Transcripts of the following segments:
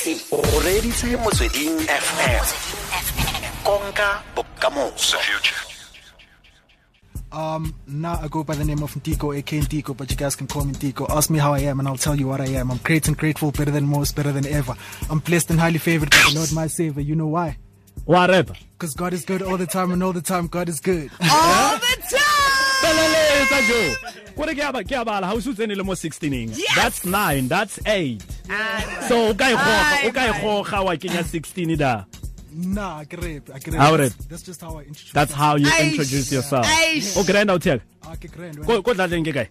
motse o reditse motsweding fm konka bokamoso Um, now I go by the name of Ntiko, aka Ntiko, but you guys can call me Ntiko. Ask me how I am, and I'll tell you what I am. I'm great and grateful, better than most, better than ever. I'm blessed and highly favored by the Lord, my Savior. You know why? Whatever. Because God is good all the time, and all the time God is good. all the time feleletsa jo kore ke a ba- ke a bala ga o se o tsene le mo 16eng that's 9 that's 8 ah, so o ka e goga ah, o ka e ah. goga wa kenya 16 da nah, I can rap. I can How rap. rap? That's, that's just how I introduce. that's how you Aish. introduce yourself Aish. o grand out here I can grand. ko eh. ko tlatleng ke kae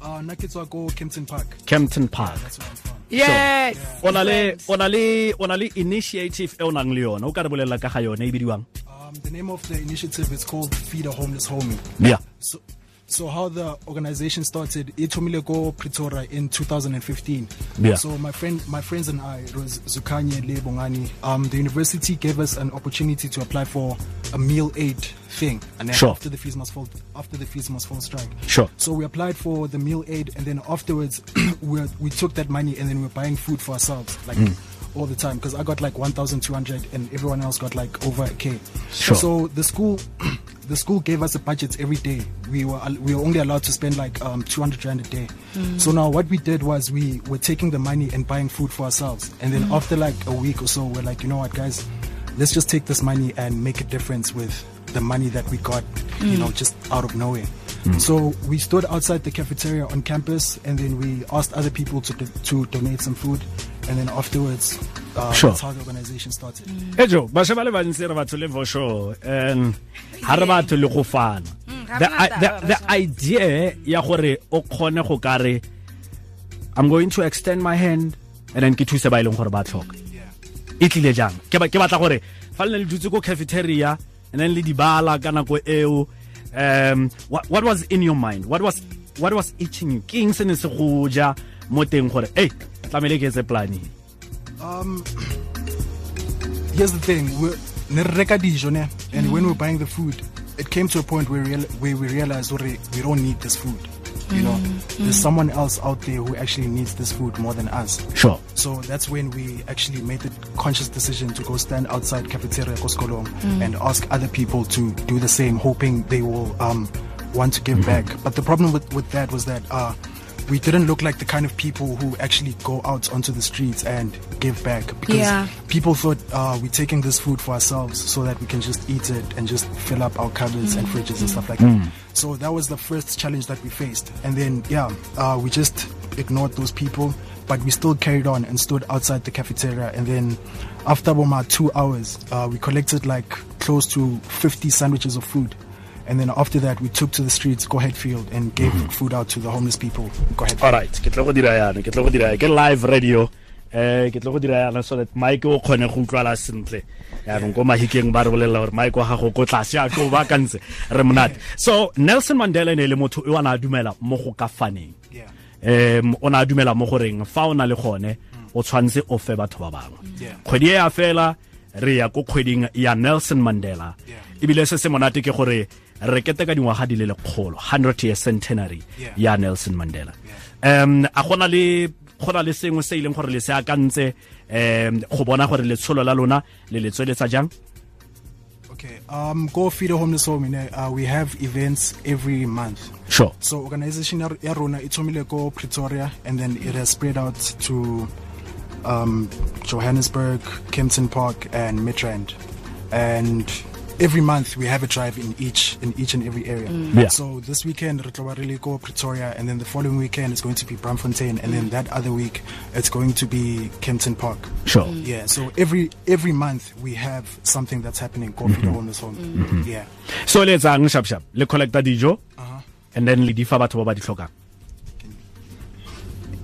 Uh, Nakitswa go Kempton Park. Kempton Park That's where I'm from. yes o na le o na le o na le initiative e o nang le yona o ka re bolelela ka ga yone e bidiwang Um, the name of the initiative is called Feed a Homeless Homie. yeah So, so how the organization started, Itomile go Pretoria in 2015. Yeah. So my friend, my friends and I, it was Zukanye Lebongani. Um, the university gave us an opportunity to apply for a meal aid thing, and then Sure. after the fees must fall, after the fees must fall strike. Sure. So we applied for the meal aid, and then afterwards, we we took that money and then we we're buying food for ourselves, like. Mm. All the time because I got like 1,200 and everyone else got like over a K. Sure. So the school the school gave us a budget every day. We were we were only allowed to spend like um 200 rand a day. Mm. So now what we did was we were taking the money and buying food for ourselves. And then mm. after like a week or so we're like you know what guys? Let's just take this money and make a difference with the money that we got you know mm. just out of nowhere. So we stood outside the cafeteria on campus and then we asked other people to do- to donate some food and then afterwards uh, Sure. that's how the organization started. Ejo bašwa ba le bantsi re batho le vosho and ha re batho le go fana. The, the, idea ya gore o khone go kare i'm going to extend my hand and then ke thuse ba ile leng gore ba tlhoka. E tlile jang? Ke ba- ke batla gore fa le ne le dutse go cafeteria and then le di dibala ka nako eo um what, what was in your mind? What was what was itching you? King se ne se go ja mo teng gore ei tlamele ke etse planning Um, here's the thing we ne re reka dijo ne and when we're buying the food it came to a point where, real, where we realized "Ore, we don't need this food you know? There's someone else out there who actually needs this food more than us. Sure. So that's when we actually made the conscious decision to go stand outside cafeteria Koskolong and ask other people to do the same, hoping they will um, want to give back. But the problem with, with that was that uh, we didn't look like the kind of people who actually go out onto the streets and give back because Yeah. people thought uh, we're taking this food for ourselves so that we can just eat it and just fill up our cupboards and fridges and stuff like that. So that was the first challenge that we faced. And then, yeah, uh, we just ignored those people, but we still carried on and stood outside the cafeteria. And then after about two hours, uh, we collected like close to 50 sandwiches of food. And then after that, we took to the streets, Go Hatfield, and gave food out to the homeless people. Go Ahead all right ke tlo go dira yana ke tlo go dira ke live radio. Eh ke tlo go dira yana so that mike o kgone go utlwala sentle. Yaanong ko mahikeng ba re bolelela gore mike wa gago tlase a ko ba kantse re monate. So nelson mandela ne le motho o a na dumela mo go ka faneng. Yeah. um o na dumela mo goreng fa o na le gone o tshwanetse o fe batho ba bangwe. Kgwedi e ya fela re ya ko kgweding ya nelson mandela. Ebile se se monate ke gore re keteka dingwaga di le lekgolo 100 year centenary Yeah. ya nelson mandela um a gona le gona le sengwe se e leng gore le se akantse um go bona gore letsholo la lona le le tsweletsa jang Okay. Um, Go Feed a Homeless Home, know, uh, we have events every month. sure So organization ya ya rona it thomile ko Pretoria and then it has spread out to um, Johannesburg, Kempton Park and Midrand. And every month we have a drive in each in each and every area. Mm. Yeah. So this weekend re tlo really go Pretoria and then the following weekend it's going to be Braamfontein and then mm. that other week it's going to be Kempton Park. sure mm. Yeah, so every every month we have something that's happening go feed a homeless home. Yeah. so le etsang sharp sharp le collecta dijo uh-huh. and then le di fa batho ba ba di tlhokang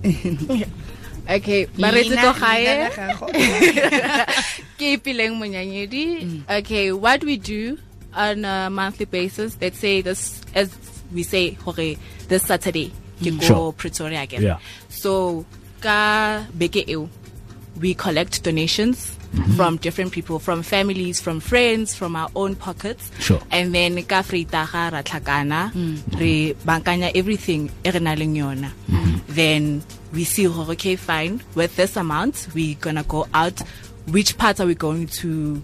Okay, Baretse Leina- to leina gae. Ke Ipeleng Monyanyedi. Mm. Okay, what we do on a monthly basis, let's say this as we say hore this Saturday ke mm. go Sure. Pretoria again. Yeah. So ka beke eo we collect donations mm-hmm. from different people, from families, from friends, from our own pockets. Sure. And then ka freitaga ra tlhakana mm. re bankanya everything e re nang yona. Mm-hmm. then we see okay fine with this amount we're gonna go out which parts are we going to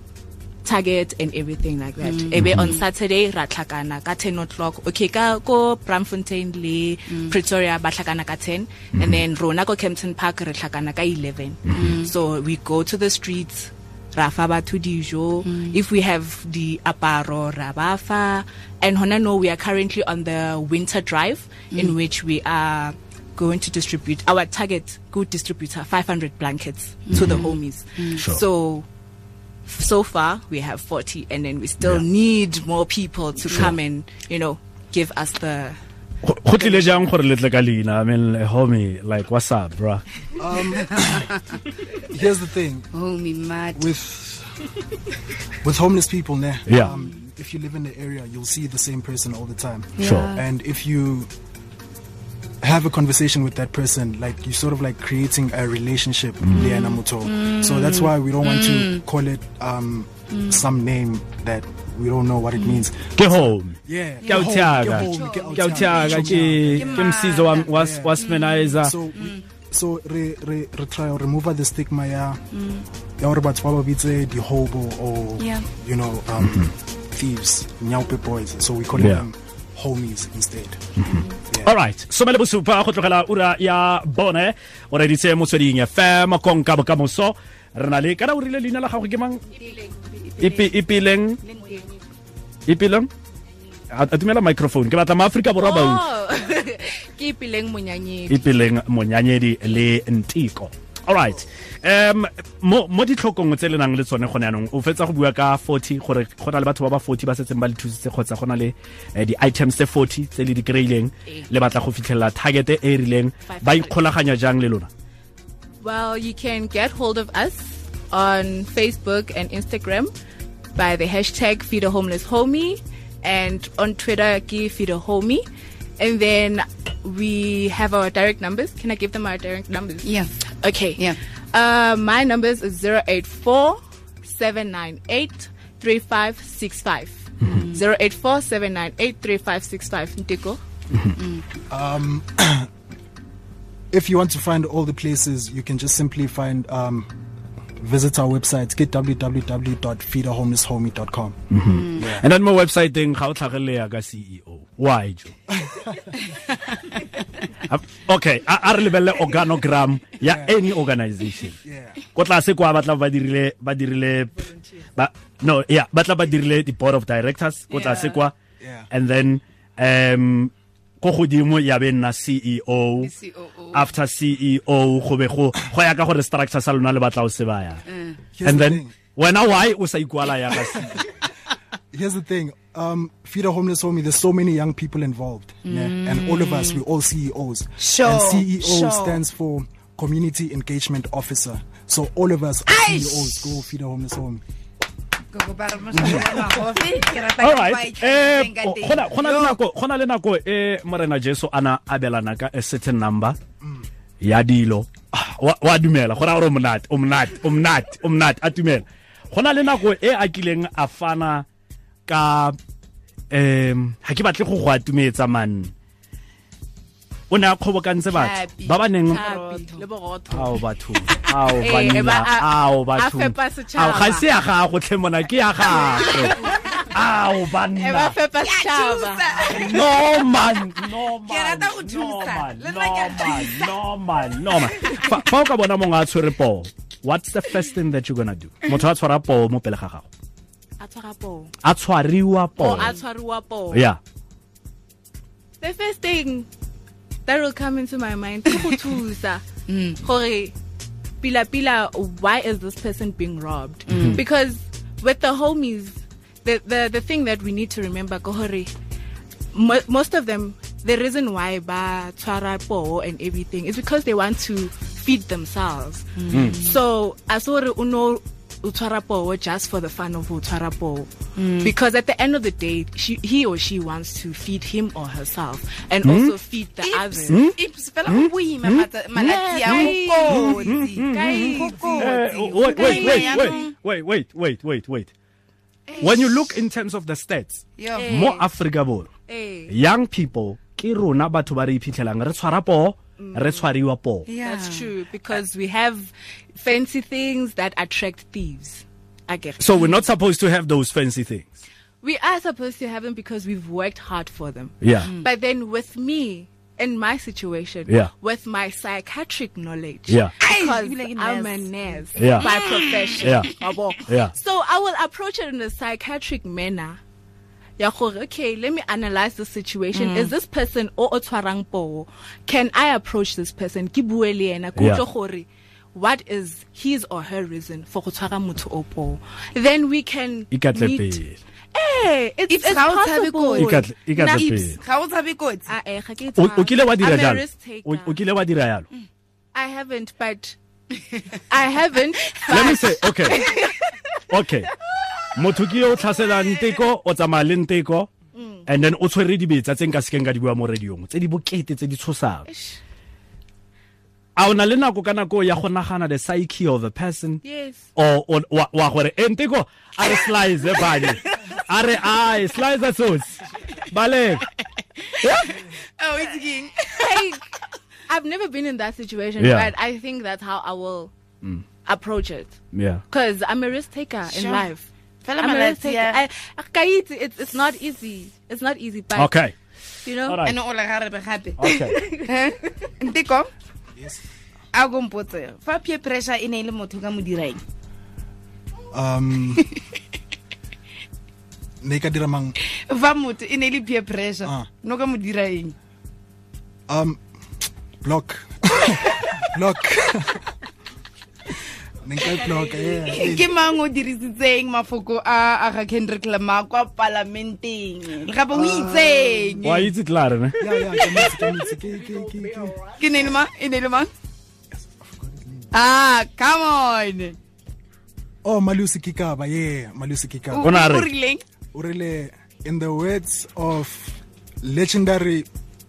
target and everything like that. Mm. Ebe on mm-hmm. saturday ra tlhakana ka 10 o'clock. Okay ka ko braamfontein le mm. pretoria ba tlhakana ka 10 and mm-hmm. then rona ko kempton park re tlhakana ka 11 mm-hmm. so we go to the streets ra fa batho dijo. Mm. If we have the aparo ra ba fa. And hona no we are currently on the winter drive in which we are going to distribute our target good distributor 500 blankets to the mm-hmm. homies mm. Sure. so so far we have 40 and then we still Yeah. need more people to come and you know give us the Go go tlile jang gore le tle ka leina i mean homie like what's up bro um, Here's the thing Homie mad. with with homeless people, nah, Yeah. um, if you live in the area, you'll see the same person all the time. Sure. And if you have a conversation with that person, like you sort of like creating a relationship, Mm. motho. So that's mm. why we don't want to mm. call it um, mm. some name that we don't know what it means. Get home Yeah. ke a o Ke thiaga home, ke a o ke a o thiaga thiaga. ke ke msizo wa wa Yeah. wa Smenizer so we- so re re re try to remove the stigma ya ya gore batho ba ba bitse di hobo or Yeah. you know um mm-hmm. thieves nyaupe boys so we call Yeah. them homies instead yeah. all right. Some le bosupa go tlogela ura ya bone. O reditse motsweding fm konka bokamoso. Re na le kana o rile leina la gago ke mang? Ipileng? Ipileng? A tumela microphone ke batla maaforika borwa oh. ke ipileng monyanyedi le ntiko alright um mo mo ditlhokong tse le nang le tsone gone yanong o fetsa go bua ka 40 gore go na le batho ba ba 40 ba setseng ba le thusitse kgotsa go na le eh, di-items tse 40 tse le di kry-ileng le batla go fitlhelela target e e rileng ba ikgolaganya jang le lona Well, you can get hold of us on Facebook and Instagram by the hashtag Feed a Homeless Homie and on Twitter, give Feed a Homie. And then we have our direct numbers. Can I give them our direct numbers? Yeah. Okay. Yeah. Uh, my numbers is 084 798 3565. 084 798 3565. Ntiko. if you want to find all the places you can just simply find um visit our website get www.feedahomelesshomie.com and then mo websiteng ga o tlhagelele ya ka ceo why jo Ap- okay a re lebelele organogram ya any organization. Ko tlase kwa ba tla ba dirile ba dirile ba no yeah ba tla ba dirile the board of directors ko tlase kwa. And then um ko godimo ya be nna CEO COO. after CEO go be go go ya ka gore structure sa lona le batla o se baya and then wena why o sa ikwala ya ka CEO here's the thing. Um feed a homeless homie there's so many young people involved mm. yeah? and all of us we all ceos Sure, and ceo sure. stands for community engagement officer. So all of us are Aish. ceos go feed a homeless homie go eh gona gona le nako gona le nako e morena Jesu ana abelana ka a certain number ya dilo. Ah, wa dumela go gora gore o monate o monate o monate o monate a dumela. Gona le nako e a kileng a fana ka um ha ke batle go go atumetsa man. O ne a kgobokantse batho. Ba ba neng ao batho ao banna ao batho. ao ga se ya gago tlhe mona ke ya gagwe. Ao banna. No man no man no man no man fa o ka bona mongwe a tshwere poo what's the first thing that you're gonna do? Motho a tshwara poo mo pele ga gago A tshwara poo. a tshwariwa oh, poo a tshwariwa poo. yeah The first thing that will come into my mind is go thusa. Mm. Gore pila pila why is this person being robbed? Mm. Because with the homies the, the the thing that we need to remember ko gore mo, most of them the reason why ba tshwara poo and everything is because they want to feed themselves. Mm. So as ore uno utshwara poo just for the fun of utshwara poo. Mm. Because at the end of the day, she, he or she wants to feed him or herself and hmm? also feed the others. Hmm? Ips, fela go hmm? boima mata- malatsi a go kotsi. Guys. Go Eh, kotsi. wait, wait, wait, wait, wait, wait, wait, wait. When you look in terms of the stats, Yo. mo Africa borwa, eh. eh. young people ke rona batho ba re iphitlhelang re tshwara poo Mm. re tshwariwa poo Yeah. That's true because we have fancy things that attract thieves. I get so we're not supposed to have those fancy things We are supposed to have them because we've worked hard for them. yeah mm. But then with me, in my situation, Yeah. with my psychiatric knowledge, Yeah. because Ay, you like a I'm a nurse. nurse Yeah. by profession. Yeah. Yeah. So I will approach it in a psychiatric manner. Ya gore, Okay, let me analyze the situation. Mm. Is this person o o tshwarang poo? Can I approach this person? Ke bue le ena, ke utlwe gore what is his or her reason for go tshwara motho o poo? Then we can meet. pele. Eh, it's, It's it's possible. ga o kotsi Ah, eh, ga ke o kile wa dira jalo risk taker. o o kile wa dira jalo I haven't, but I haven't. let me but- say okay okay motho ke o tlhaselang teko o tsamaya le nteko mm. and then o tshwere dibetsa tse nka sekeng ka di bua mo radiong tse di bokete tse di tshosang. A o na le nako ka nako ya go nagana the psyche of a person? Yes. or wa gore e nteko a re slice banye a re ai slice sauce bale oh it's king. Like, I've never been in that situation, Yeah. but I think that's how I will mm. approach it. yeah. Because I'm a risk taker in life. Fela malatsi taker. a- I, I- Kaiti, it's, it's not easy. It's not easy, but, okay. you know, all right ene o le garebe gape okay. Nteko a ko mpotse fa peer pressure e ne e le motho ka modiraeng um ne ka dira mang? Fa motho e ne e le peer pressure Ah. no ka modiraeng? Um block block ne nka ke mang o dirisitseng mafoko a a ga kendrick lama kwa parlamenteng le gape o itseng wa itse ne? Yeah yeah ke ne ma mang? E ne le mang? Ah come on. Oh malusi kikaba yeah malusi kikaba O na re? o rile in the words of legendary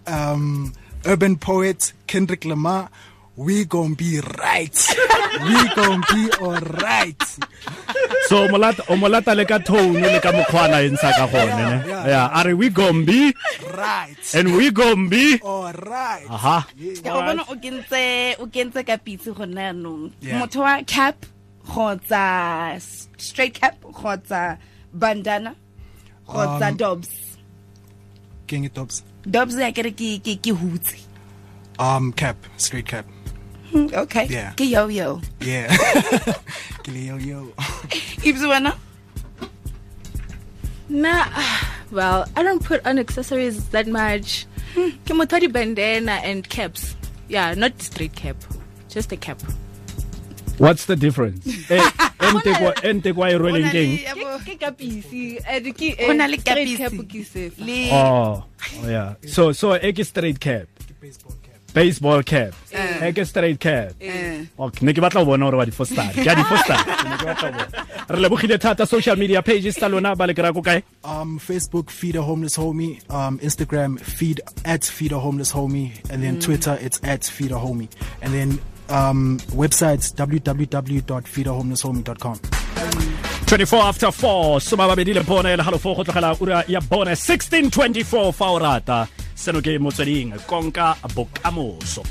um urban poet Kendrick Lamar we gon' be right. We gon' be all right so molata o molata le ka tone le ka mokgwana e ntsha ka gone ne? Yeah, yeah. Are we gonna be right. and we gonna be all right aha ke go bona o kentse o kentse ka pitse go nna yanong motho wa cap kgotsa straight cap kgotsa bandana kgotsa Um, dobs king it tops dobs ya kere ke ke ke hutse um cap straight cap Hmm, okay Yeah. ke yo yo yeah Kile yo yo ibs wena Nah, well, I don't put on accessories that much. Hmm. Ke motho wa di-bandana and caps. Yeah, not straight cap. Just a cap. what's the difference eh, e ente kwa ente kwa e rweleng keng Ke kapisi. and Go eh, na le kapisi. cap ke sefe. le oh oh yeah so so e ke straight cap baseball cap. E ke straight cap. Eh. okay ne ke batla go bona gore wa di foster ke a di foster ne ke batla go bona. Re lebogile thata social media pages tsa lona ba le kry-a ko kae? Um facebook feed a homeless homie. Um instagram feed at feed a homeless homie. And then twitter it's at feed a homie. And then um websites www.feedahomelesshomie.com 24 after 4 soma babedi le bone le halofo go tlogela ura ya bone. 1624 fa o rata seno ke motsweding konka bokamoso